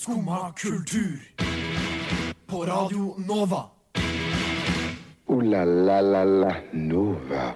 Skumma kultur. På Radio Nova. O-la-la-la-la, Nova.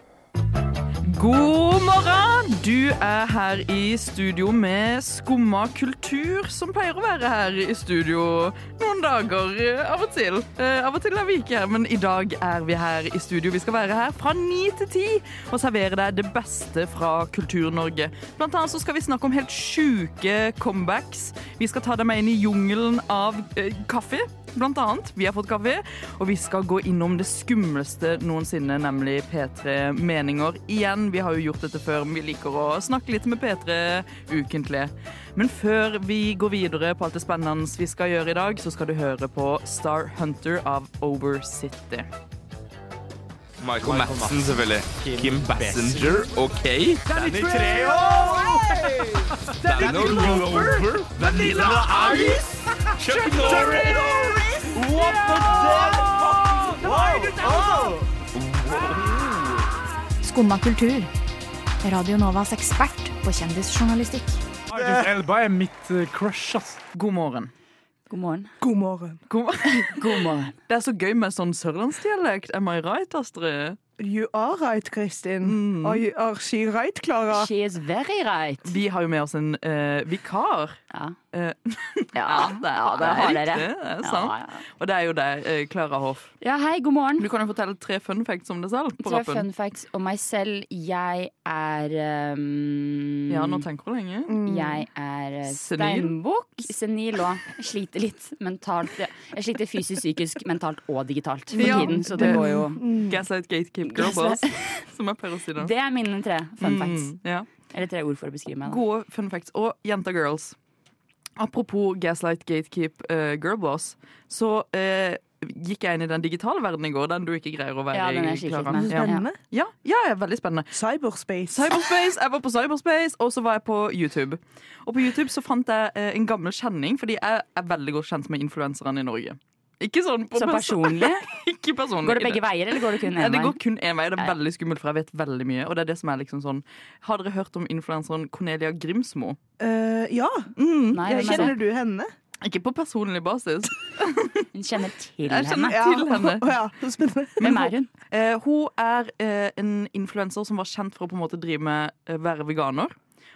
God morgen! Du er her i studio med Skumma kultur, som pleier å være her i studio noen dager eh, av og til. Eh, av og til er vi ikke her, men i dag er vi her i studio. Vi skal være her fra ni til ti og servere deg det beste fra Kultur-Norge. Blant annet så skal vi snakke om helt sjuke comebacks. Vi skal ta deg med inn i jungelen av eh, kaffe. Blant annet. Vi har fått kaffe, og vi skal gå innom det skumleste noensinne, nemlig P3 Meninger. Igjen, vi har jo gjort dette før, men vi liker å snakke litt med P3 ukentlig. Men før vi går videre på alt det spennende vi skal gjøre i dag, så skal du høre på Star Hunter av Over City. Michael Madsen, selvfølgelig. Kim Bassinger, OK. Danny Treho! Daniel Glover. Vanilla Ice. Chuck Norris. What the hell? Skumma kultur. Radio Novas ekspert på kjendisjournalistikk. Idris Elba er mitt eh, crush, ass. God morgen. God morgen. God morgen. God God morgen. Det er så gøy med sånn sørlandsdialekt. Am I right, Astrid? You are right, Kristin. Mm. Are, you, are she right, Klara? She is very right. Vi har jo med oss en eh, vikar. Ja, ja, det, ja, det har dere. Det er sant. ja. Og det er jo deg, eh, Klara Hoff. ja, hei, god morgen. Du kan jo fortelle tre fun facts om deg selv på Tre rappen. fun facts om meg selv. Jeg er um, Ja, nå tenker du lenge. Jeg er steinbok Senil? steinbukk. Senil òg. Sliter litt mentalt. Jeg sliter fysisk, psykisk, mentalt og digitalt for Ja, tiden, så det det- går jo Gaslight Gatekeep Girl Boss, som jeg pleier å si da. Det er mine tre fun facts. Mm, ja. Eller tre ord for å beskrive meg. Da. Gode fun facts. Og jenta girls. Apropos Gaslight Gatekeep uh, Girlboss, så uh, gikk jeg inn i den digitale verden i går, den du ikke greier å være Ja, den er skikkelig over. Spennende. Ja, ja, ja, veldig spennende. Cyberspace. Cyberspace, Jeg var på Cyberspace, og så var jeg på YouTube. Og på YouTube så fant jeg eh, en gammel kjenning, fordi jeg er veldig godt kjent med influenserne i Norge. Ikke sånn på Så person- personlig? Ikke personlig. Går det begge veier, eller går det kun Ja, vei? det går kun én vei. Det er veldig skummelt, for jeg vet veldig mye. Og det er det som er liksom sånn Har dere hørt om influenseren Cornelia Grimsmo? Uh, ja, Mm. Nei, er kjenner du henne? Ikke på personlig basis. Hun kjenner til Jeg kjenner henne. til henne. Ja, Oh, ja. Hvem er hun? Eh, hun er eh, en influenser som var kjent for å på en måte drive med å være veganer.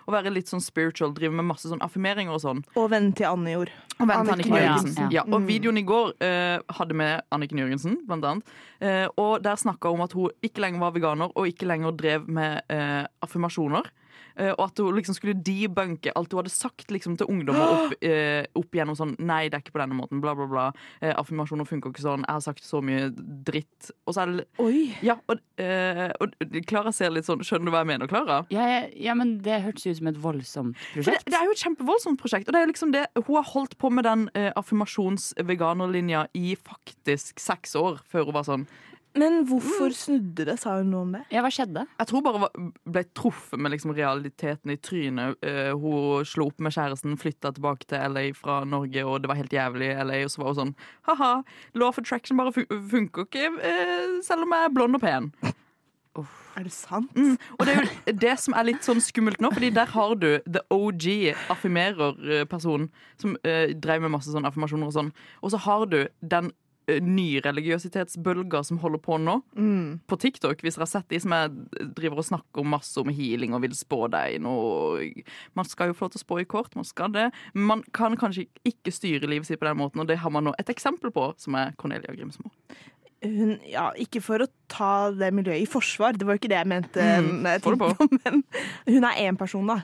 Og være litt sånn spiritual, drive med masse sånn affirmeringer og sånn. Og vennen til Anne Jord. Og vent, til Anniken Jørgensen. Jørgensen. Ja, Ja, og videoen i går uh, hadde med Anniken Jørgensen, blant annet. Uh, og der snakka hun om at hun ikke lenger var veganer, og ikke lenger drev med uh, affirmasjoner. Eh, og at hun liksom skulle debunke alt hun hadde sagt liksom, til ungdommer opp, eh, opp igjennom sånn Nei, det er ikke på denne måten. Bla, bla, bla. Eh, affirmasjoner funker ikke sånn. Jeg har sagt så mye dritt. Og så er det Oi. Ja, og, eh, og Klara ser litt sånn Skjønner du hva jeg mener, Klara? Ja, ja, ja, men det hørtes ut som et voldsomt prosjekt. det, det er jo et kjempevoldsomt prosjekt. Og det er jo liksom det, Hun har holdt på med den eh, affirmasjons-veganerlinja i faktisk seks år før hun var sånn. Men hvorfor snudde det? Sa hun noe om det? Ja, hva skjedde? Jeg tror bare hun ble truffet med liksom realiteten i trynet. Uh, hun slo opp med kjæresten, flytta tilbake til LA fra Norge, og det var helt jævlig i LA. Og så var hun sånn ha-ha, law of attraction bare fun funker ikke, uh, selv om jeg er blond og pen. Er det sant? Mm. Og det er jo det som er litt sånn skummelt nå, Fordi der har du the OG affirmerer-personen som uh, drev med masse sånn affirmasjoner og sånn. Og så har du den uh, nyreligiøsitetsbølga som holder på nå, Mm. på TikTok. Hvis dere har sett de som jeg driver og snakker masse om healing og vil spå deg noe Man skal jo få lov til å spå i kort, man skal det. Man kan kanskje ikke styre livet sitt på den måten, og det har man nå et eksempel på, som er Cornelia Grimsmo. Hun, ja, ikke for å ta det miljøet i forsvar, det var jo ikke det jeg mente. Mm, jeg tenkte Men hun er én person, da.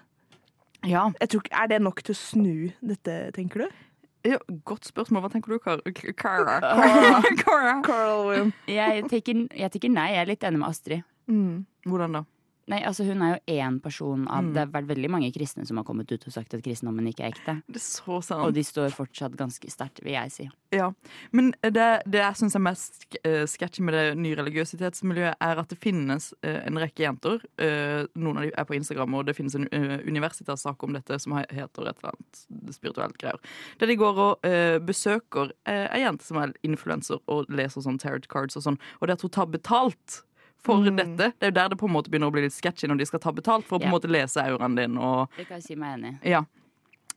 Ja, tror, er det nok til å snu dette, tenker du? Ja Godt spørsmål. Hva tenker du, Kara? Kara. Kara? Jeg tenker, jeg tenker nei, jeg er litt enig med Astrid. Mm. Hvordan da? Nei, altså Hun er jo én person av Mm. Det har vært veldig mange kristne som har kommet ut og sagt at kristendommen ikke er ekte. Det er så sant. Og de står fortsatt ganske sterkt, vil jeg si. Ja, Men det, det jeg syns er mest eh, sketchy med det nye religiøsitetsmiljøet, er at det finnes eh, en rekke jenter. eh, Noen av dem er på Instagram, og det finnes en universitetssak om dette som he- heter et eller annet spirituelt greier. Der de går og besøker ei jente som er influenser og leser sånn tarot cards og sånn, og det at hun tar betalt. For dette. Det er jo der det på en måte begynner å bli litt sketchy når de skal ta betalt for å på en Ja. måte lese auraen din. Og, Det kan jeg si meg enig i. ja.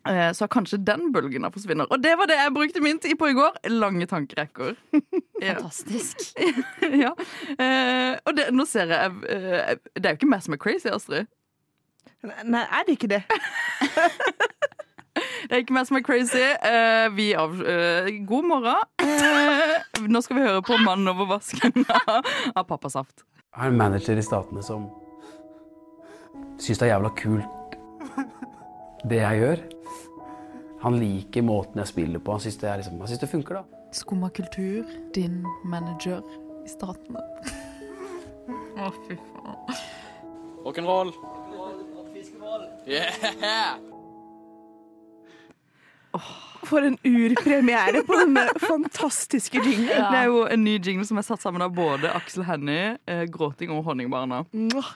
Eh, Så kanskje den bølgen da forsvinner. Og det var det jeg brukte min tid på i går. Lange tankerekker. Fantastisk. ja. Eh, og det, nå ser jeg eh, Det er jo ikke meg som er crazy, Astrid. Nei, er det ikke det? Det er ikke meg som er crazy. Eh, vi av, god morgen. Nå skal vi høre på 'Mannen over vasken' av, av Pappasaft. Jeg har en manager i Statene som syns det er jævla kult det jeg gjør. Han liker måten jeg spiller på. Han syns det, er liksom, synes det funker, da. Skumma kultur, din manager i Statene. Å, fy faen. Rock'n'roll. Yeah! For en urpremiere på denne fantastiske jinglen. Det er jo en ny jingle som er satt sammen av både Aksel Hennie, eh, Gråting og Honningbarna.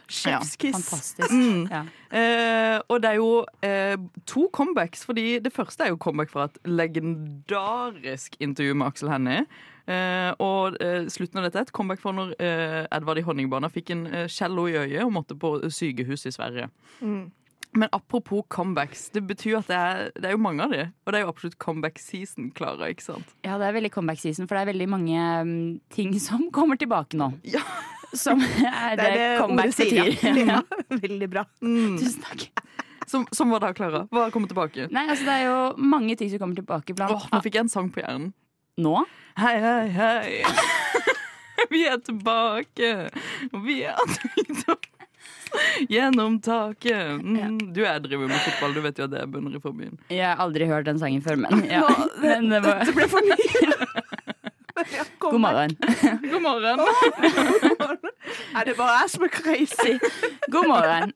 Chefskiss. Fantastisk. Mm. Ja. Eh, og det er jo eh, to comebacks, fordi det første er jo comeback fra et legendarisk intervju med Aksel Hennie. Eh, og eh, slutten av dette er et comeback fra når eh, Edvard i Honningbarna fikk en eh, cello i øyet og måtte på sykehus i Sverige. Mm. Men apropos comebacks, det betyr at det er, det er jo mange av de. Og det er jo absolutt comeback season, Klara. ikke sant? Ja, det er veldig comeback season, for det er veldig mange um, ting som kommer tilbake nå. Ja. Som er det, Det er det comeback ordet sier. betyr. Ja. Ja. Veldig bra. Tusen takk. Som, som var da, Klara? Hva kommer tilbake? Nei, altså Det er jo mange ting som kommer tilbake. Blant Åh, nå fikk jeg en sang på hjernen. nå. Hei, hei, hei. Vi er tilbake, og vi er opp gjennom taket. Mm, du er driver med fotball, du vet jo at det bunner i forbyen. Jeg har aldri hørt den sangen før, men, ja. Nå, det- men det var, Det ble for mye. Ja, God back. morgen. God morgen. Er det bare jeg som er crazy? God morgen.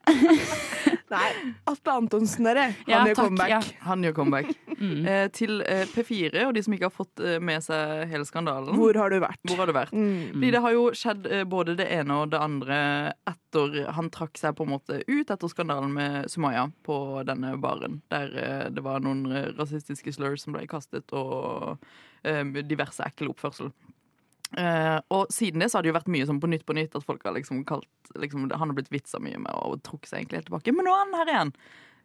Nei, Atle Antonsen, dere. Han Ja, gjør takk, comeback. ja. Han gjør comeback. Mm. Eh, til eh, P4 og de som ikke har fått eh, med seg hele skandalen. Hvor har du vært? Hvor har du vært? Mm. Fordi det har jo skjedd eh, både det ene og det andre etter han trakk seg på en måte ut etter skandalen med Sumaya på denne baren. Der eh, det var noen eh, rasistiske slurs som ble kastet, og eh, diverse ekkel oppførsel. Eh, og siden det så har det jo vært mye sånn på Nytt på Nytt at folk har liksom kalt liksom, Han har blitt vitsa mye med og trukket seg egentlig helt tilbake. Men nå er han her igjen!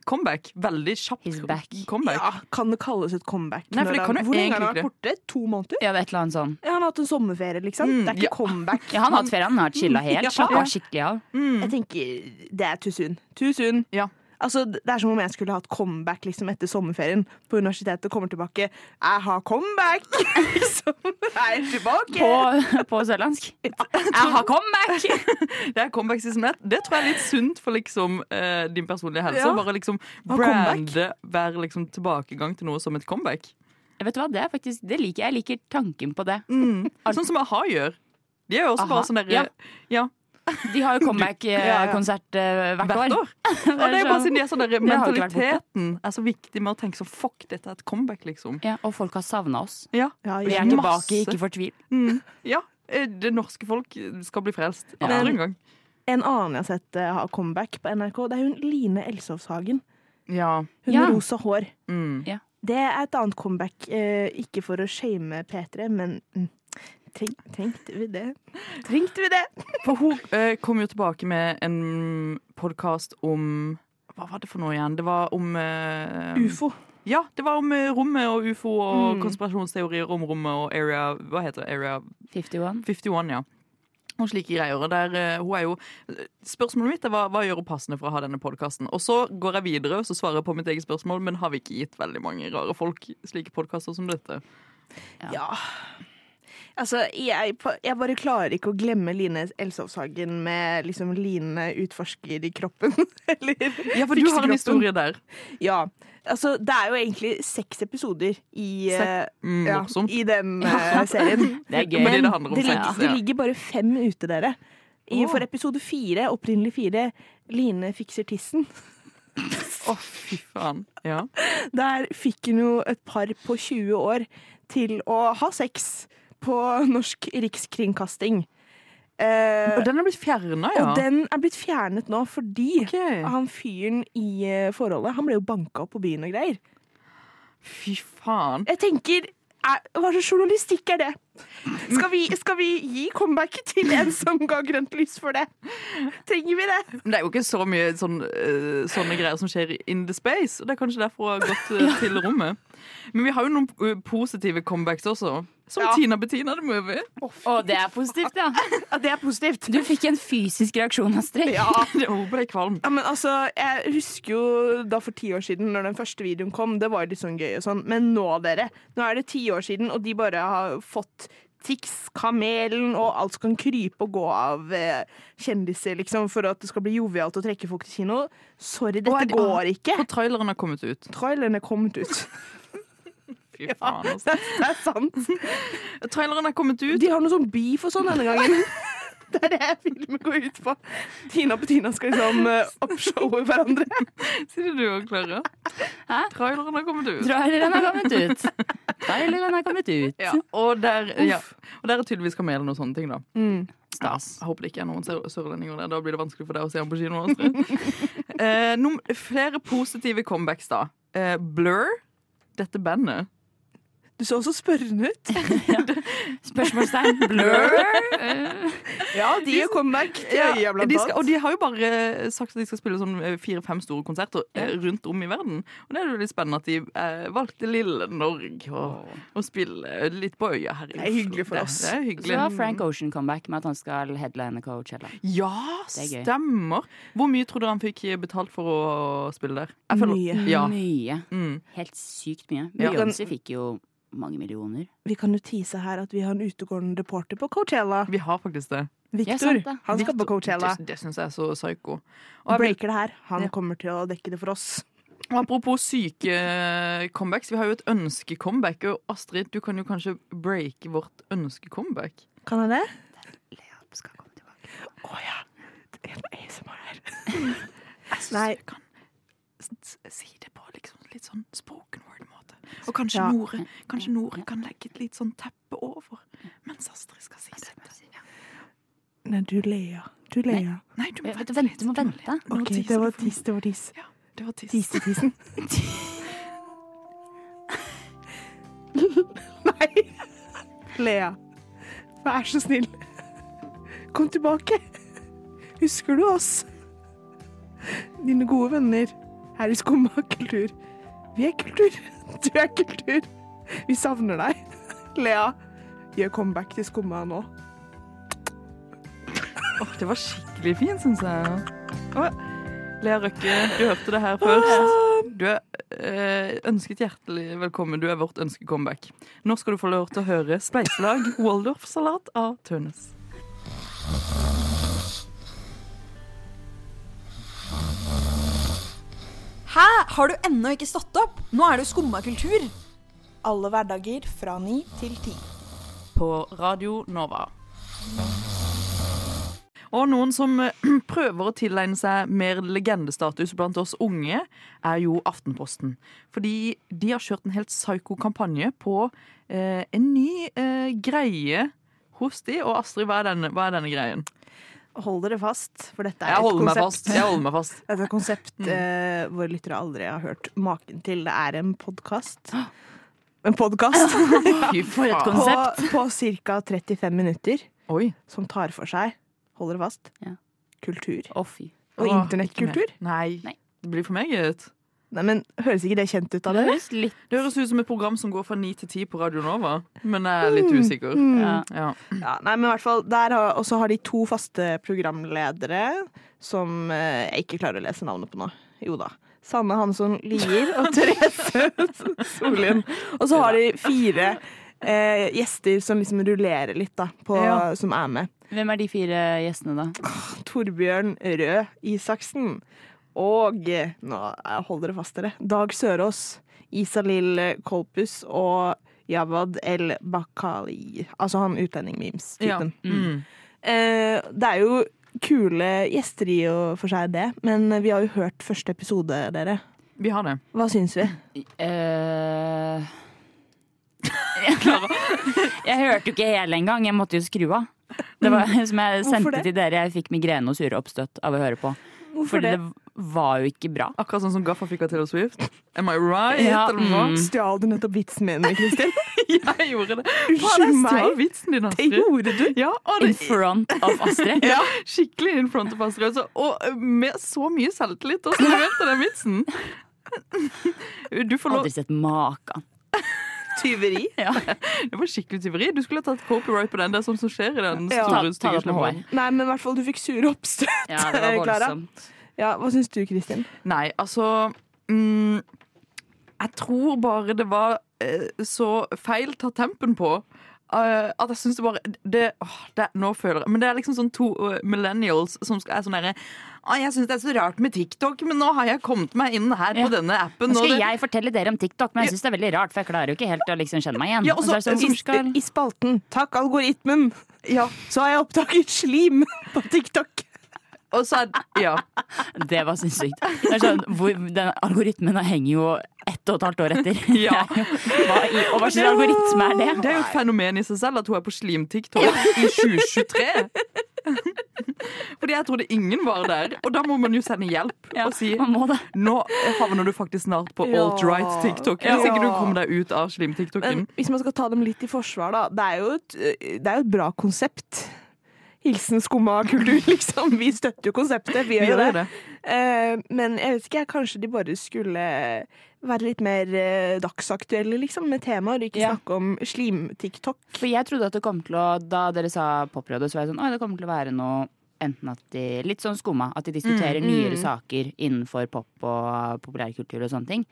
Comeback. Veldig kjapt He's back. comeback. Ja, Kan det kalles et comeback? Nei, det kan jo Hvor lenge har han vært borte? To måneder? Ja, et eller annet sånn. Ja, han har hatt en sommerferie, liksom. Mm, det er ikke ja. comeback. Ja, han har hatt ferie, han har chilla helt. Ja. Slappa skikkelig av. Mm. Jeg tenker det er too soon. Too soon. Ja. Altså, det er som om jeg skulle hatt comeback liksom, etter sommerferien på universitetet og kommer tilbake. Jeg har comeback! liksom. Jeg er tilbake! På, på sørlandsk. Jeg har comeback! Det er comeback season ett. Det tror jeg er litt sunt for liksom eh, din personlige helse. Ja. Bare liksom brande hver liksom tilbakegang til noe som et comeback. Vet du hva, det er faktisk, det liker jeg. Jeg liker tanken på det. Sånn som a-ha gjør. De er jo også A-ha, bare sånn derre ja. ja. De har jo comeback-konsert eh, hvert, hvert år. Og det er bare siden de er sånn borte. Mentaliteten er så viktig med å tenke sånn fuck, dette er et comeback, liksom. Ja, og folk har savna oss. Ja. Ja, Vi er Masse. tilbake, ikke fortvil. Mm. ja. eh, Det norske folk skal bli frelst. Ja. Atter en gang. En annen jeg har sett uh, ha comeback på NRK, det er hun Line Elsovshagen. Ja. Hun Ja. med rosa hår. Mm. Det er et annet comeback. Uh, ikke for å shame P3, men mm, treng, trengte vi det? Trengte vi det? For hun eh, kom jo tilbake med en podkast om Hva var det for noe igjen? Det var om eh, Ufo. Ja, det var om eh, rommet og ufo og Mm. konspirasjonsteorier om rommet og area Hva heter det? Area 51. 51, ja. Og slike greier. Og der, eh, hun er jo Spørsmålet mitt er hva, hva gjør hun passende for å ha denne podkasten? Og så går jeg videre og så svarer jeg på mitt eget spørsmål, men har vi ikke gitt veldig mange rare folk slike podkaster som dette? Ja. Altså, jeg, jeg bare klarer ikke å glemme Line Elsovshagen med liksom Line utforsker i kroppen. Eller Ja, for du har en historie der. Ja. Altså, det er jo egentlig seks episoder i, Sek- eh, Mm, ja, i den uh, serien. Det er gøy. Men det det, ligger, det ligger bare fem ute, dere. I. For episode fire, opprinnelig fire, Line fikser tissen. Å, fy faen. Ja. Der fikk hun jo et par på 20 år til å ha sex på norsk rikskringkasting. Eh, Og den er blitt fjerna, ja. og den er blitt fjernet nå fordi okay. han fyren i eh, forholdet Han ble jo banka opp på byen og greier. Fy faen. Jeg tenker er, Hva slags journalistikk er det? Skal vi, skal vi gi comeback til en som ga grønt lys for det? Trenger vi det? Men det er jo ikke så mye sånn, eh, sånne greier som skjer in the space. Og det er kanskje derfor hun har gått eh, til rommet. Men vi har jo noen eh, positive comebacks også. Som Ja. Tina Bettina the Movie. Å, det er positivt, ja. Ja, det er positivt. Du fikk en fysisk reaksjon, Astrid. Ja. Hun ble kvalm. Ja, men altså, Jeg husker jo da for ti år siden, når den første videoen kom. Det var litt sånn gøy og sånn. Men nå, dere. Nå er det ti år siden, og de bare har fått Tix, Kamelen og alt som kan krype og gå av eh, kjendiser, liksom, for at det skal bli jovialt å trekke folk til kino. Sorry, dette de- går ikke. For traileren har kommet ut. Traileren er kommet ut. Fy faen, altså. Det, det er sant. Traileren er kommet ut. De har noe sånn beef og sånn denne gangen. Det er det filmen går ut på. Tina og Bettina skal liksom uh, oppshowe hverandre. Sier du òg, Klara? Hæ? Traileren har kommet ut. Traileren har kommet ut. Traileren har kommet ut. Ja, og, der, ja. og der er tydeligvis kamelen og sånne ting, da. Mm. Stas. Jeg håper det ikke er noen sør sørlendinger der. Da blir det vanskelig for deg å se ham på kino. Eh, noen, flere positive comebacks, da. Eh, Blur, dette bandet. Du så også spørrende ut. Spørsmålstegn. Blur. Ja, de har comeback til Ja, øya, blant annet. og de har jo bare sagt at de skal spille sånn eh, fire-fem store konserter eh, rundt om i verden. Og det er jo litt spennende at de eh, valgte lille Norge og, og spille litt på øya her. i Det er hyggelig for oss. Det, det er Så har Frank Ocean comeback med at han skal headline Coachella. Ja, er stemmer. Hvor mye tror dere han fikk betalt for å spille der? Mye. Ja. Mye. Mm. Helt sykt mye. Ja. Fikk jo mange millioner. Vi kan jo tease her at vi har en utegående reporter på Coachella. Vi har faktisk det. Victor. det. Han skal på Coachella. Det, det syns jeg er så psyko. Og breaker det her. Han Ja. kommer til å dekke det for oss. og apropos syke comebacks, vi har jo et ønske-comeback. Og Astrid, du kan jo kanskje breake vårt ønske-comeback. Kan jeg det? Lea skal komme tilbake. Å ja. Det er noe ASMR her. Nei. Du kan si det på liksom litt sånn spoken. Og kanskje Ja. Nore Kanskje Nore kan legge et litt sånn teppe over mens Astrid skal si dette Nei, du Lea. Du ler. Nei, du må vente du, litt. vent, du må vente. OK, det var tiss, det var tiss. Ja, det var tiss. Tiste-tissen. Nei. Lea, vær så snill. Kom tilbake. Husker du oss? Dine gode venner her i Skumma kultur. Vi er kultur. Du er kultur. Vi savner deg. Lea, gjør comeback til Skumma nå. Åh, det var skikkelig fint, syns jeg. Oh, Lea Røkke, du hørte det her først. Du er eh, ønsket hjertelig velkommen. Du er vårt ønskecomeback. Nå skal du få lov til å høre Spleiselag Waldorf-salat av Tønes. Hæ? Har du ennå ikke stått opp? Nå er det jo skumma kultur. Alle hverdager fra ni til ti. på Radio Nova. Og noen som eh, prøver å tilegne seg mer legendestatus blant oss unge, er jo Aftenposten. Fordi de har kjørt en helt psyko-kampanje på eh, en ny eh, greie hos de. Og Astrid, hva er denne, hva er denne greien? Hold dere fast, for dette er Jeg et konsept. meg fast. Jeg holder meg fast. Dette er et konsept eh, våre lyttere aldri har hørt maken til. Det er en podkast. En podkast For et konsept. på, på ca. 35 minutter Oi. som tar for seg, hold dere fast, Ja. kultur. Oh, fy. Og internettkultur. Nei. Nei. Det blir for meget. Nei, men Høres ikke det kjent ut av Det dere? høres litt Det høres ut som et program som går fra ni til ti på Radio Nova, men jeg er litt usikker. Mm. ja. Ja. Ja, nei, men i hvert fall der har, Og så har de to faste programledere som eh, jeg ikke klarer å lese navnet på nå. Jo da. Sanne Hansson Lier og Therese Solien. Og så har de fire eh, gjester som liksom rullerer litt, da, på, Ja. som er med. Hvem er de fire gjestene, da? Torbjørn Røe Isaksen. Og nå holder dere fast, dere. Dag Sørås, Isalill Kolpus og Jawad El Bakali. Altså han utlending-memes-typen. Mm. Eh, det er jo kule gjester i og for seg, det. Men vi har jo hørt første episode, dere. Vi har det. Hva syns vi? Eh, jeg hørte jo ikke hele engang. Jeg måtte jo skru av. Det var som jeg sendte til dere. Jeg fikk migrene og sure oppstøt av å høre på. Hvorfor Fordi det? Det var jo ikke bra. Akkurat sånn som Gaffa fikk av Taylor Swift. Am I right? Ja, mm. Stjal du nettopp vitsen min, Kristin? Jeg gjorde det. Unnskyld meg. vitsen din, Det gjorde du. Ja, og In front of Astrid. ja, skikkelig in front of Astrid. Altså. Og eh, med så mye selvtillit også leverte den vitsen. Du får lov Aldri sett maken. Tyveri. Ja. Det var skikkelig tyveri. Du skulle ha tatt copyright på den. Det er sånt som skjer i den Ja. store, Ta- ta stygge det. Nei, men i hvert fall du fikk sure oppstøt, Ja, det var Klara. voldsomt. Ja, hva syns du, Kristin? Nei, altså mm, Jeg tror bare det var eh, så feil tatt tempen på. Uh, at jeg syns det bare det, åh, det, Nå føler jeg Men det er liksom sånn to uh, millennials som skal, er sånn derre «Å, Jeg syns det er så rart med TikTok, men nå har jeg kommet meg inn her Ja. på denne appen. Nå og skal det- jeg fortelle dere om TikTok, men jeg syns det er veldig rart, for jeg klarer jo ikke helt å liksom kjenne meg igjen. Ja, og så- Og så det sånn, I, skal... I spalten 'Takk, algoritmen', så har jeg oppdaget slim på TikTok. Og så Ja. Det var sinnssykt. Sånn, den algoritmen henger jo ett og et halvt år etter. Ja. Hva, i, og hva slags algoritme er det? Det er jo et fenomen i seg selv at hun er på slim-TikTok i 2023. Fordi jeg trodde ingen var der. Og da må man jo sende hjelp Ja, og si man må det. nå havner du faktisk snart på Ja. alt-right-TikTok. Ja. Hvis ikke du kommer deg ut av slim-TikToken. Hvis man skal ta dem litt i forsvar, da. Det er jo et, det er jo et bra konsept. Hilsen skumma kultur, liksom. Vi støtter jo konseptet. Vi Vi gjør jo det. det. Eh, men jeg vet ikke, kanskje de bare skulle være litt mer eh, dagsaktuelle, liksom, med temaer. Ikke Ja. snakke om slim-TikTok. For jeg trodde at det kom til å Da dere sa poprådet, så var jeg sånn Oi, det kommer til å være noe Enten at de Litt sånn skumma. At de diskuterer Mm, nyere mm. saker innenfor pop og populærkultur og sånne ting.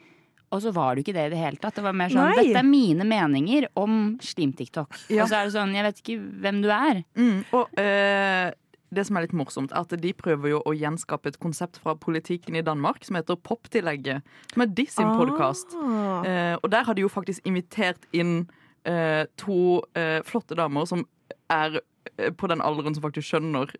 Og så var det jo ikke det i det hele tatt. Det var mer sånn Nei. Dette er mine meninger om slim-TikTok. Ja. Og så er det sånn Jeg vet ikke hvem du er. Mm, og øh, det som er litt morsomt, er at de prøver jo å gjenskape et konsept fra politikken i Danmark som heter Poptillegget. Som er de sin podkast. Ah. Eh, og der har de jo faktisk invitert inn eh, to eh, flotte damer som er på den alderen som faktisk skjønner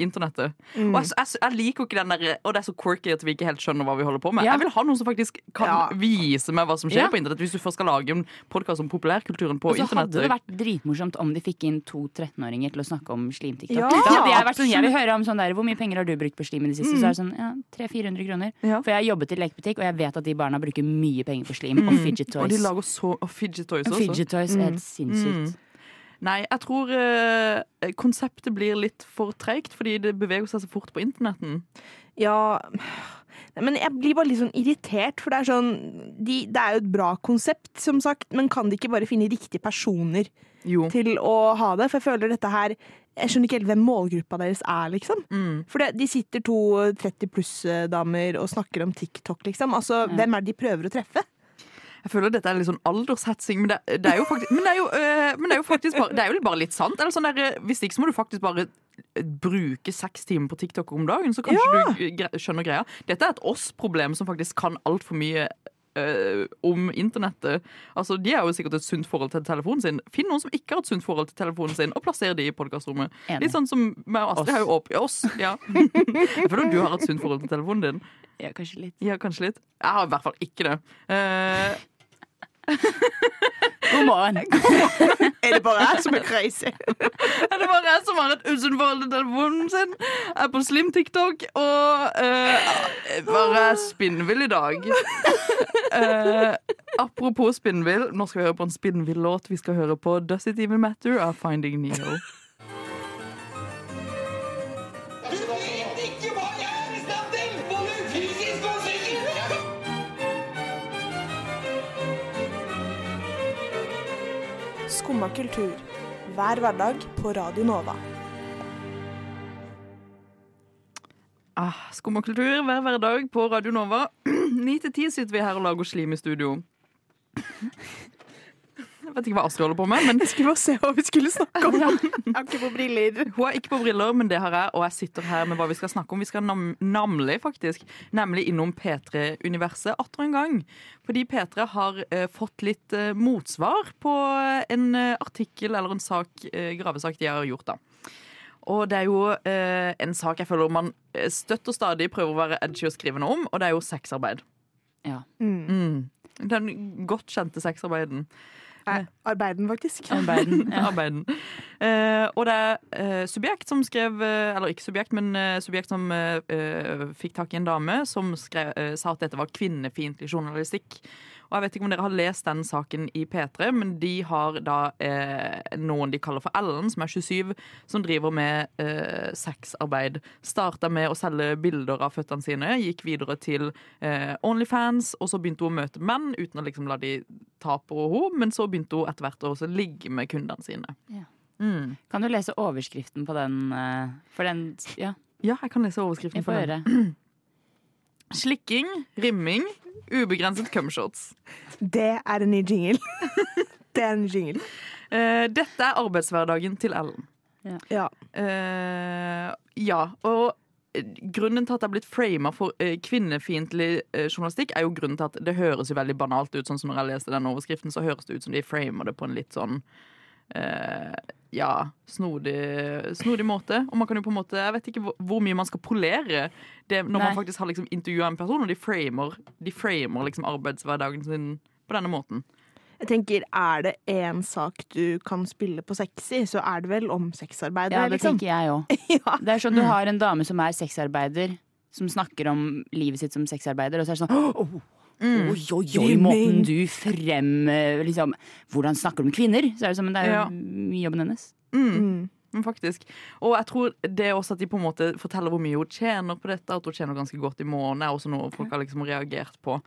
internettet. Mm. Og jeg, jeg, jeg liker ikke den der Og det er så quirky at vi ikke helt skjønner hva vi holder på med. Ja. Jeg vil ha noen som faktisk kan Ja. vise meg hva som skjer Ja. på internett. Hvis du først skal lage en podkast om populærkulturen på Og så hadde det vært dritmorsomt om de fikk inn to 13-åringer til å snakke om slim-TikTok. Ja, da hadde jeg vært sånn, jeg vil høre om sånn der, Hvor mye penger har du brukt på slim i det siste? Så er det sånn, ja, 300-400 kroner. Ja. For jeg har jobbet i lekebutikk, og jeg vet at de barna bruker mye penger på slim og fidget Og de toys. lager så Og fidget toys også. fidget toys er helt sinnssykt. Mm. Nei, jeg tror eh, konseptet blir litt for treigt, fordi det beveger seg så fort på internetten. Ja Men jeg blir bare litt sånn irritert, for det er sånn de, Det er jo et bra konsept, som sagt, men kan de ikke bare finne riktige personer Jo. til å ha det? For jeg føler dette her Jeg skjønner ikke helt hvem målgruppa deres er, liksom. Mm. For det, de sitter to 30 pluss-damer og snakker om TikTok, liksom. Altså, hvem er det de prøver å treffe? Jeg føler dette er litt sånn aldershetsing, men det, det er jo faktisk Men det er jo, øh, men det er jo faktisk bare, det er jo bare litt sant. Eller sånn der, hvis ikke så må du faktisk bare øh, bruke seks timer på TikTok om dagen, så kanskje du skjønner greia. Dette er et oss-problem som faktisk kan altfor mye øh, om internettet. Altså, De har jo sikkert et sunt forhold til telefonen sin. Finn noen som ikke har et sunt forhold til telefonen sin, og plasser de i podkastrommet. Litt sånn som meg og Astrid har jo åpnet oss. Ja. Jeg føler du har et sunt forhold til telefonen din. Ja, kanskje litt. Ja, kanskje litt. Jeg har i hvert fall ikke det. Eh, God morgen. Er det bare jeg som er crazy? Er det bare jeg som har et usunt forhold til telefonen sin? Er på slim-TikTok og uh, bare er spinnvill i dag. Uh, apropos spinnvill, nå skal vi høre på en spinnvill-låt. Vi skal høre på Does It Even Matter av Finding Neo. Skumma kultur. Hver hverdag på Radio Nova. Ah, Skumma kultur hver hverdag på Radio Nova. Ni til ti sitter vi her og lager slim i studio. Jeg vet ikke hva Astrid holder på med, men Jeg skulle bare se hva vi skulle snakke om. Jeg har ikke på briller. Hun er ikke på briller, men det har jeg, og jeg sitter her med hva vi skal snakke om. Vi skal nam namlig faktisk, nemlig innom P3-universet atter en gang. Fordi P3 har eh, fått litt eh, motsvar på en eh, artikkel eller en sak, eh, gravesak de har gjort. da. Og det er jo eh, en sak jeg føler man eh, støtt og stadig prøver å være edgy og skrive noe om, og det er jo sexarbeid. Ja. Mm. Den godt kjente sexarbeiden. Eh, Arbeiden, faktisk. Arbeiden. Ja. Arbeiden. Uh, og det er uh, subjekt som skrev uh, Eller ikke subjekt, men subjekt som fikk tak i en dame som skrev, sa at dette var kvinnefiendtlig journalistikk. Og jeg vet ikke om dere har lest den saken i P3, men de har da eh, noen de kaller for Ellen, som er 27, som driver med eh, sexarbeid. Starta med å selge bilder av føttene sine, gikk videre til eh, Onlyfans, og så begynte hun å møte menn uten å liksom la de ta på henne, men så begynte hun etter hvert å ligge med kundene sine. Ja. Mm. Kan du lese overskriften på den? eh, For den Ja, Ja, jeg kan lese overskriften på den. Slikking, rimming, ubegrenset cumshots. Det er en ny jingle. det er en ny jingle. Uh, dette er arbeidshverdagen til Ellen. Ja. Uh, ja, og eh, grunnen til at det er blitt frama for eh, kvinnefiendtlig journalistikk, er jo grunnen til at det høres jo veldig banalt ut. Sånn som når jeg leste den overskriften, så høres det ut som de framer det på en litt sånn eh, ja, snodig, snodig måte. Og man kan jo på en måte Jeg vet ikke hvor, hvor mye man skal polere det når Nei. man faktisk har liksom intervjua en person, og de framer, de framer liksom arbeidshverdagen sin på denne måten. Jeg tenker, Er det én sak du kan spille på sexy, så er det vel om sexarbeid. Ja, det liksom. tenker jeg òg. Ja. Det er sånn du har en dame som er sexarbeider, som snakker om livet sitt som sexarbeider, og så er det sånn «Åh, Oi, oi, oi, måten du frem eh, liksom, Hvordan snakker du med kvinner? Så er det, som, det er jo Ja. jobben hennes. Mm. Mm. faktisk. Og jeg tror det er også at de på en måte forteller hvor mye hun tjener på dette, at hun tjener ganske godt i måneden, er også noe folk har liksom reagert på.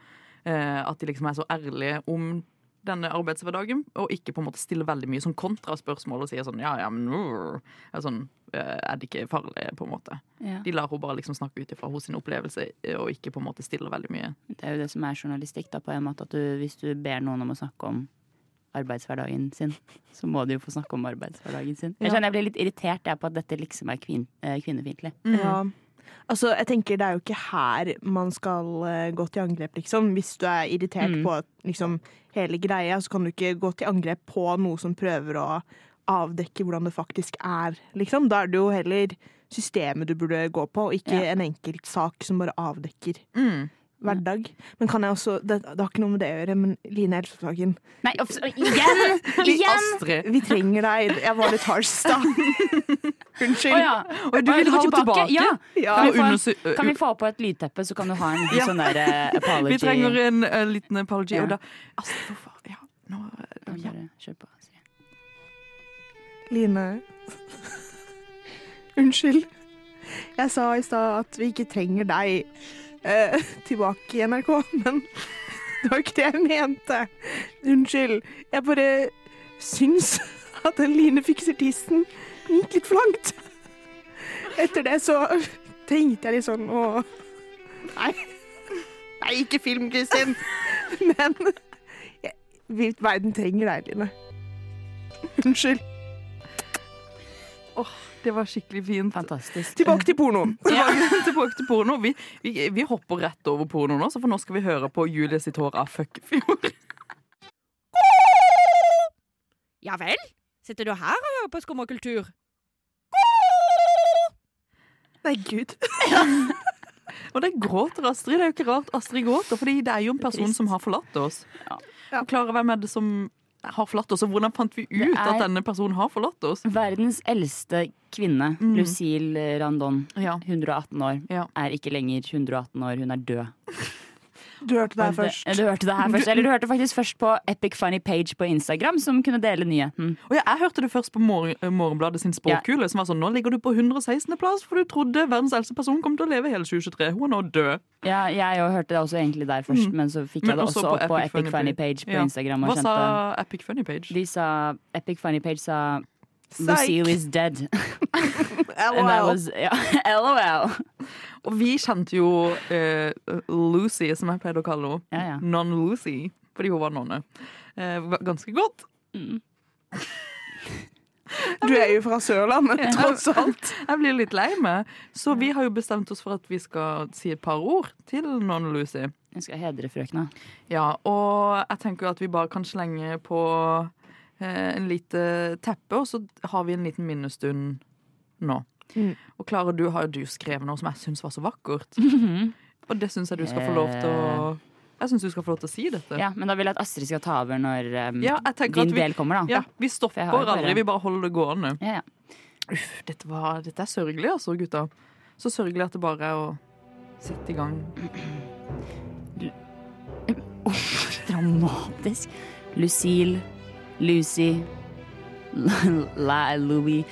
Eh, at de liksom er så ærlige om denne arbeidshverdagen, og ikke på en måte stille veldig mye sånn kontraspørsmål og sier sånn ja, ja, men uh, er, sånn, eh, er det ikke farlig, på en måte. Ja. De lar hun bare liksom snakke ut ifra hennes opplevelse, eh, og ikke på en måte stiller veldig mye. Det er jo det som er journalistikk, da, på en måte. At du, hvis du ber noen om å snakke om arbeidshverdagen sin, så må de jo få snakke om arbeidshverdagen sin. Jeg skjønner jeg blir litt irritert jeg, på at dette liksom er kvin eh, kvinnefiendtlig. Ja. Altså, jeg tenker Det er jo ikke her man skal eh, gå til angrep, liksom. Hvis du er irritert Mm. på liksom, hele greia, så kan du ikke gå til angrep på noe som prøver å avdekke hvordan det faktisk er, liksom. Da er det jo heller systemet du burde gå på, og ikke Ja. en enkelt sak som bare avdekker Mm. Hverdag. Men kan jeg også Det, det har ikke noe med det å gjøre, men Line Elvsåshagen, Nei, igjen! igjen! Astrid! vi trenger deg. Jeg var litt harsh, da. Unnskyld. Oh, ja. Og du vil ha henne tilbake? Ja. Ja. Kan, vi få en, kan vi få på et lydteppe, så kan du ha en Ja. sånn der eh, apology? Vi trenger en uh, liten apology. Ja. Og da, Astrid, hvorfor Ja, nå uh, ja. Kjør på. Astrid. Line. Unnskyld. Jeg sa i stad at vi ikke trenger deg eh, tilbake i NRK, men det var ikke det jeg mente. Unnskyld. Jeg bare syns at den Line fikser tissen gikk litt for langt. Etter det så tenkte jeg litt sånn å Nei. Nei, ikke film, Kristin. Men jeg, verden trenger deg, Line. Unnskyld. Det var skikkelig fint. Fantastisk. Tilbake til pornoen. Tilbake, tilbake til porno. Vi, vi, vi hopper rett over porno nå, så for nå skal vi høre på Julie sitt hår av Fuckfjord. Ja vel? Sitter du her og hører på skummakultur? Nei, gud. Og det gråter Astrid. Det er jo ikke rart Astrid gråter, fordi det er jo en person som har forlatt oss. Ja. Forklare hvem er det som har forlatt oss, og hvordan fant vi ut at denne personen har forlatt oss? Verdens eldste kvinne, Mm. Lucille Randon, Ja. 118 år, Ja. er ikke lenger 118 år, hun er død. Du hørte det her først. Du hørte det her først, eller du hørte faktisk først på Epic Funny Page på Instagram, som kunne dele nyheten. Og ja, jeg hørte det først på Morgen, eh, Morgenbladet sin spåkule, som var sånn Nå ligger du på 116. plass, for du trodde verdens eldste person kom til å leve hele 2023. Hun er nå død. Ja, jeg jo hørte det også egentlig der først, men så fikk Men jeg det også også på opp på Epic Funny Funny Page. Page på Ja. Instagram. Hva sa Epic Funny Page? de sa Epic Funny Page sa Psych. Is dead. LOL. was, yeah, LOL. Og vi kjente jo uh, Lucy, som jeg pleide å kalle henne. Ja, ja. Non-Lucy, fordi hun var nonne. Uh, ganske godt. Du er jo fra Sørlandet, tross alt. Jeg blir litt lei meg. Så vi har jo bestemt oss for at vi skal si et par ord til Non-Lucy. Jeg skal hedre frøkna. Ja, og jeg tenker at vi bare kan slenge på en lite teppe, og så har vi en liten minnestund nå. Mm. Og Klara, du har jo du skrevet noe som jeg syns var så vakkert. Og det syns jeg du skal få lov til å Jeg synes du skal få lov til å si dette. Ja, men da vil jeg at Astrid skal ta over når um, Ja, din vi- del kommer, da. Ja, Vi stopper aldri, vi bare holder det gående. Ja, ja. Uff, dette, var, dette er sørgelig, altså, gutta. Så sørgelig at det bare er å sette i gang. Dramatisk. Lucille, Lucy, La Louie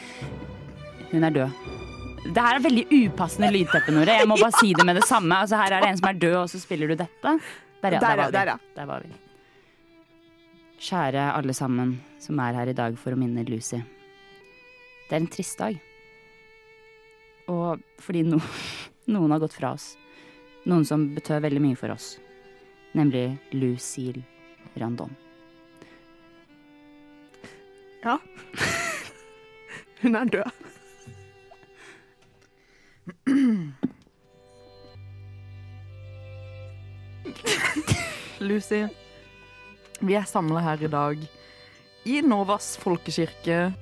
Hun er død. Det her er veldig upassende lydteppe, Nore. Jeg må bare si det med det samme. Altså, her er det en som er død, og så spiller du dette. Der, ja. Der, Der. Der var vi. Kjære alle sammen som er her i dag for å minne Lucy. Det er en trist dag. Og fordi no, noen har gått fra oss. Noen som betød veldig mye for oss. Nemlig Lucille Randon. Ja. Hun er død. Lucy, vi er samla her i dag i Novas folkekirke,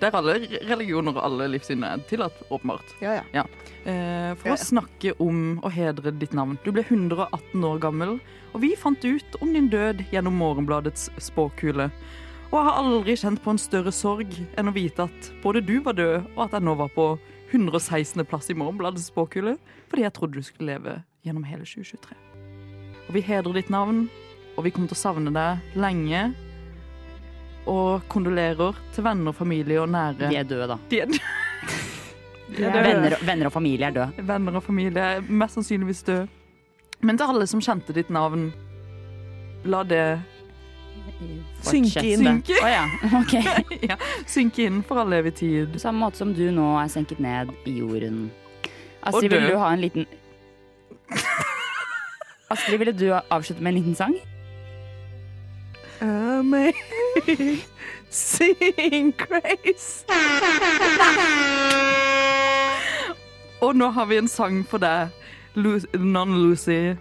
der alle religioner og alle livssyn er tillatt, åpenbart. Ja, ja. Eh, for Ja, å snakke om og hedre ditt navn. Du ble 118 år gammel, og vi fant ut om din død gjennom Morgenbladets spåkule. Og jeg har aldri kjent på en større sorg enn å vite at både du var død, og at jeg nå var på 116. plass i Morgenbladets spåkule, fordi jeg trodde du skulle leve gjennom hele 2023. Og vi hedrer ditt navn, og vi kommer til å savne deg lenge. Og kondolerer til venner, familie og nære. De er døde, da. De er døde. De er døde. Venner, venner og familie er døde. Venner og familie er mest sannsynligvis døde. Men til alle som kjente ditt navn, la det Synke inn. Synke. Å ja, Okay. ja, synke inn for all evig tid. På samme måte som du nå er senket ned i jorden. Astrid, vil du ha en liten Astrid, ville du avslutte med en liten sang? Amazing grace. Og nå har vi en sang for deg, Lu- Non-Lucy.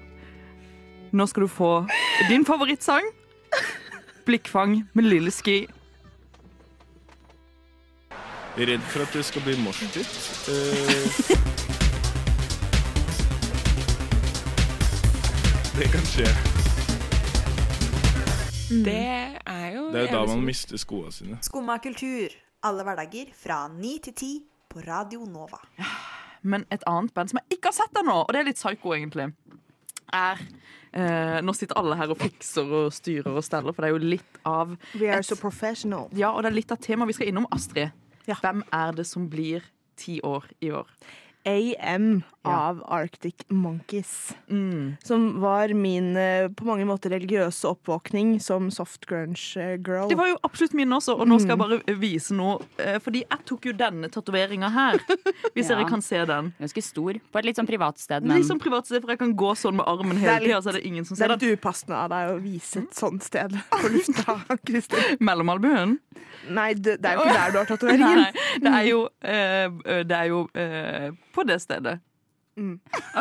Nå skal du få din favorittsang. Blikkfang med Lille Ski. Redd for at det skal bli morsdytt. Eh, det kan skje. Det er jo Det er jo da man mister skoene sine. Skumma kultur. Alle hverdager fra ni til ti på Radio Nova. Men et annet band som jeg ikke har sett ennå, og det er litt psycho, egentlig, er eh, Nå sitter alle her og fikser og styrer og steller, for det er jo litt av We are et- so professional. Ja, og det er litt av temaet vi skal innom. Astrid, hvem er det som blir ti år i år? AM av Arctic Monkeys. Som var min eh, på mange måter religiøse oppvåkning som soft grunge eh, girl. Det var jo absolutt min også, og nå skal jeg bare vise noe. eh, Fordi jeg tok jo denne tatoveringa her, hvis Ja. dere kan se den. Ganske stor. På et litt sånn privat sted, men Litt sånn privat sted, for jeg kan gå sånn med armen hele tida, så er det ingen som det er den. litt upassende av deg å vise et sånt sted på lufta, Kristin. Mellomalbuen? Nei, det, det er jo ikke der du har tatoveringen. Nei, det er jo, eh, det er jo eh, på det stedet.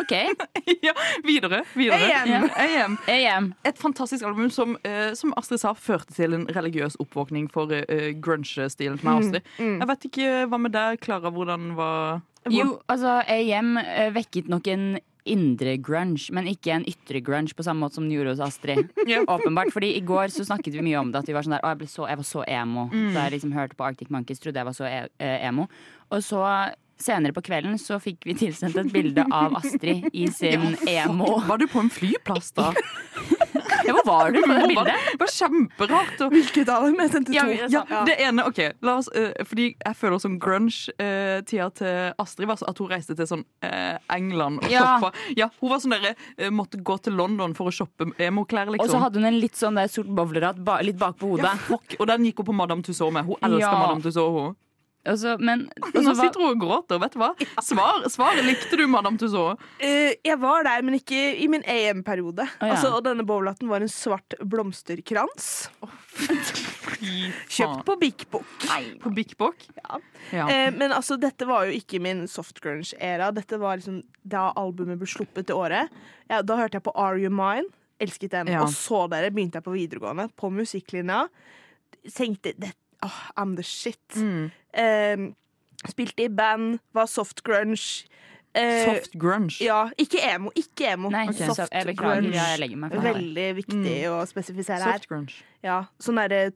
OK. ja, videre. videre. AM. Ja. Et fantastisk album som, uh, som Astrid sa, førte til en religiøs oppvåkning for uh, grunge-stilen til Astrid. Mm. Mm. Jeg vet ikke hva med deg, Klara, hvordan var Jo, altså AM uh, vekket nok en indre grunge, men ikke en ytre grunge på samme måte som den gjorde hos Astrid. Ja. Åpenbart, fordi I går så snakket vi mye om det. At vi var sånn der, jeg, så, jeg var så emo. Mm. Så jeg liksom hørte på Arctic Monkeys, trodde jeg var så e emo. Og så senere på kvelden så fikk vi tilsendt et bilde av Astrid i sin emo. Var du på en flyplass da? Ja, hvor var du på det Det bildet? det var kjemperart. Og, Hvilket av dem? Jeg sendte to. Ja, vi- ja, det ene, ok la oss, uh, Fordi jeg føler som grunge-tida til Astrid var at hun reiste til sånn uh, England og Ja. shoppa. Ja, hun var sånn der, eh, måtte gå til London for å shoppe emo-klær, liksom. Og så hadde hun en litt sånn der sort bowlerhatt ba, litt bak på ja, fuck. Og den gikk hun på Madame Tussauds med. Hun elsker Ja. Madame Tussauds. hun. Og så, men, og Nå sitter hun og gråter. Vet du hva? Svar, svaret Likte du Madame Tussauds? Uh, jeg var der, men ikke i min AM-periode. ja. altså, og denne bowlaten var en svart blomsterkrans. Kjøpt på Big Book. På Bik Bok? Ja. Eh, men altså, dette var jo ikke min soft grunge-æra. Dette var liksom da albumet ble sluppet det året. Ja, da hørte jeg på Are You Mine. Elsket den. Ja. Og så dere begynte jeg på videregående, på musikklinja. Tenkte det, åh, I'm the shit. Mm. Eh, spilte i band, var soft grunge. Eh, Soft grunge. Ja, ikke emo. Ikke emo. Nei, så jeg grunge. jeg meg. Veldig viktig å spesifisere her. Soft grunge. Ja, Sånn derre.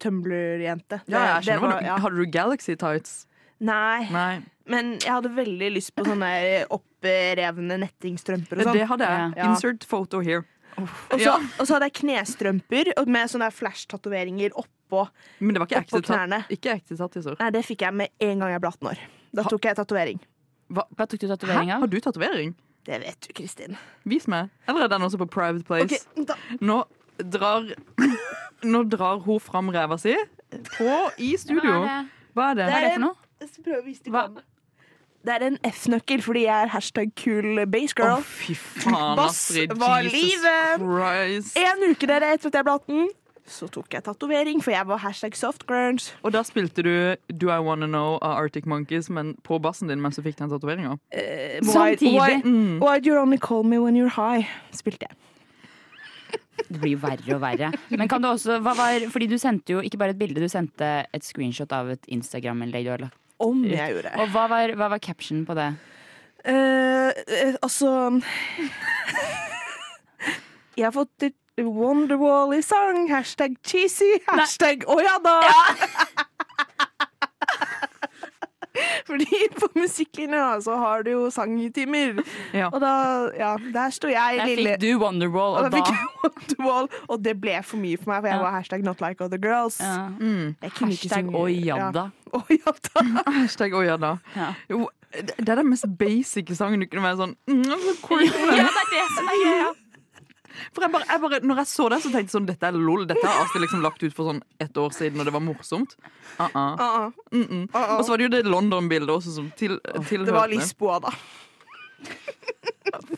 Ja, jeg det skjønner var- ja. Hadde du Galaxy tights? Nei, Nei. men jeg hadde veldig lyst på sånne opprevne nettingstrømper og sånn. Det hadde jeg. Ja. Insert photo here. Og så, Ja. og så hadde jeg knestrømper med sånne flash-tatoveringer oppå, Men det var ikke oppå knærne. ikke ekte tattiser. Nei, det fikk jeg med en gang jeg ble 18 år. Da tok jeg tatovering. Hva? Hva tok du Hæ? tatovering av? Har du tatovering? Det vet du, Kristin. Vis meg. Eller er den også på Private Place? Ok, da. Nå drar Nå drar hun fram ræva si på i studio. Hva er det? Hva er det? Er for noe? Jeg skal prøve å vise det Hva? Det er en F-nøkkel fordi jeg er hashtag cool base Å, fy faen, Bass Astrid. var Jesus livet. Christ. En uke dere etter at jeg ble 18, så tok jeg tatovering, for jeg var hashtag softgrunge. Og da spilte du Do I Wanna Know av Arctic Monkeys, men på bassen din mens du fikk den tatoveringa. Uh, Samtidig. Why, Mm. why do you only call me when you're high? Spilte jeg. Det blir jo verre og verre. Men kan du også, hva var, fordi du sendte jo ikke bare et bilde, du sendte et screenshot av et Instagram-innlegg du har lagt Om jeg gjorde. Og hva var, hva var captionen på det? Eh, eh, altså Jeg har fått Wonderwall i sang. Hashtag cheesy. Hashtag å ja da. Fordi på musikklinja så har du jo sangtimer. Ja. Og da, ja, der sto jeg, Der lille fikk du Wonderwall, og og da Wonderwall, og det ble for mye for meg, for jeg Ja. var hashtag not like other girls. ja. Mm. Hashtag synge- ja. jadda. Oi, jadda. Hashtag å ja Jo, det er den mest basic sangen du kunne være sånn mm. Ja, det er det som er greia. For jeg bare, jeg bare, når jeg så det, så tenkte jeg sånn Dette er lol. Dette har Astrid liksom lagt ut for sånn ett år siden, og det var morsomt. Uh -uh. Mm -mm. Uh-uh. Og så var det jo det London-bildet også som til, tilhørte. Det var Lisboa, da.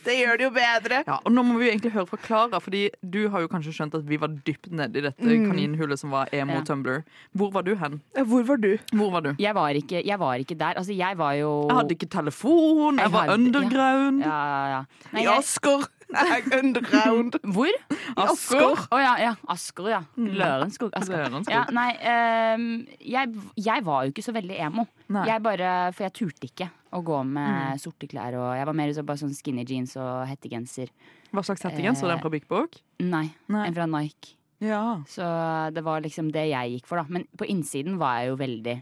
det gjør det jo bedre. Ja, og nå må vi jo egentlig høre fra Klara, Fordi du har jo kanskje skjønt at vi var dypt nedi i dette Mm. kaninhullet som var emo Ja. Tumblr. Hvor var du hen? Hvor var du? Hvor var du? Jeg var, ikke, jeg var ikke der. Altså, jeg var jo Jeg hadde ikke telefon, jeg Jeg var hadde- underground. Ja, ja, ja. Nei, I jeg, Asker. Er underground. hvor? Asker. Å ja, ja. Asker, ja. Lørenskog. Asker. Lørenskog. Ja, nei, um, jeg, jeg var jo ikke så veldig emo. Nei. Jeg bare, For jeg turte ikke å gå med sorte klær. Og jeg var mer så bare sånn skinny jeans og hettegenser. Hva slags hettegenser? Eh, Den fra Big Book? Nei, Nei. en fra Nike. Ja. Så det var liksom det jeg gikk for, da. Men på innsiden var jeg jo veldig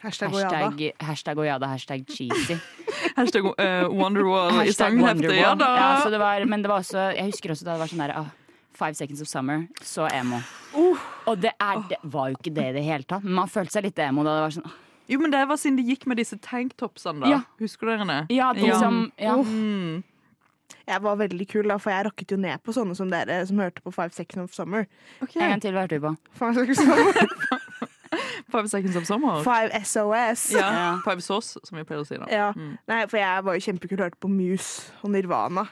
Hashtag hashtag, hashtag Ojada, hashtag cheesy. Hashtag uh, Wonderwall i sangheftet. Ja da! Ja, så det var, men det var også Jeg husker også da det var sånn der ah, Five Seconds of Summer, så emo. Og det, er, det var jo ikke det i det hele tatt. Men man følte seg litt emo da det var sånn ah, Jo, men det var siden de gikk med disse tanktopsene, da. Ja. Husker dere det? Ja, de som ja. Mm. Jeg var veldig kul, da, for jeg rakket jo ned på sånne som dere som hørte på Five Seconds of Summer. En gang til, hva hørte du på? Five Seconds of Summer. Five Seconds of Summer. Five SOS. Ja. Ja. Five Sauce, som vi pleier å si. da Ja. Mm. Nei, for jeg var jo kjempekul og hørte på Muse og Nirvana.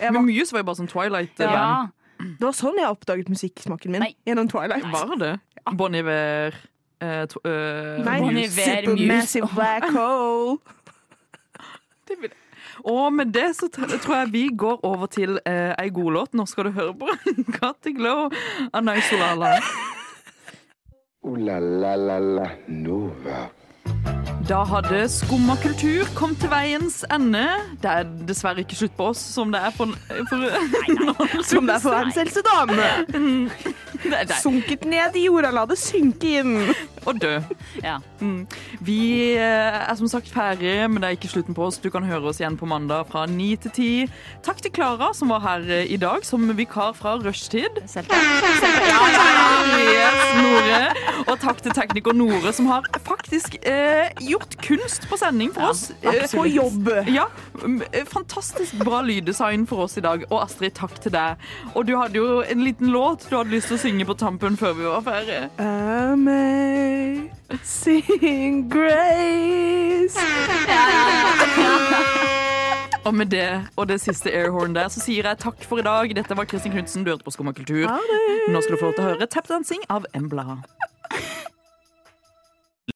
Jeg Men var, Muse var jo bare sånn Twilight-band. Ja. det var sånn jeg oppdaget musikksmaken min. Nei. Gjennom Twilight. Var det? Bon Iver uh, eh, Nei, Bon Muse. Iver. Muse. Black Hole. Det vil- Og med det så tror jeg vi går over til eh, ei god låt. Nå skal du høre på the Glow av Naisolala. Ooh la la la la Nova. Da hadde Skumma kultur kommet til veiens ende. Det er dessverre ikke slutt på oss, som det er for, for Som det er for verdens eldste dame. Sunket ned i jorda, la det synke inn. Og dø. ja. Mm. Vi eh, er som sagt ferdige, men det er ikke slutten på oss. Du kan høre oss igjen på mandag fra 9 til 10. Takk til Klara, som var her eh, i dag som vikar fra rushtid. Selv takk. Yes, Nore. Og takk til tekniker Nore, som har faktisk eh, gjort kunst på sending for oss. Eh, På jobb. Ja, Fantastisk bra lyddesign for oss i dag. Og Astrid, takk til deg. Og du hadde jo en liten låt du hadde lyst til å synge på tampen før vi var ferdige. Amazing grace. Og med det og det siste airhorn der, så sier jeg takk for i dag. Dette var Kristin Knutsen, du hørte på Skumma kultur. Nå skal du få lov til å høre Tapdancing av Embla.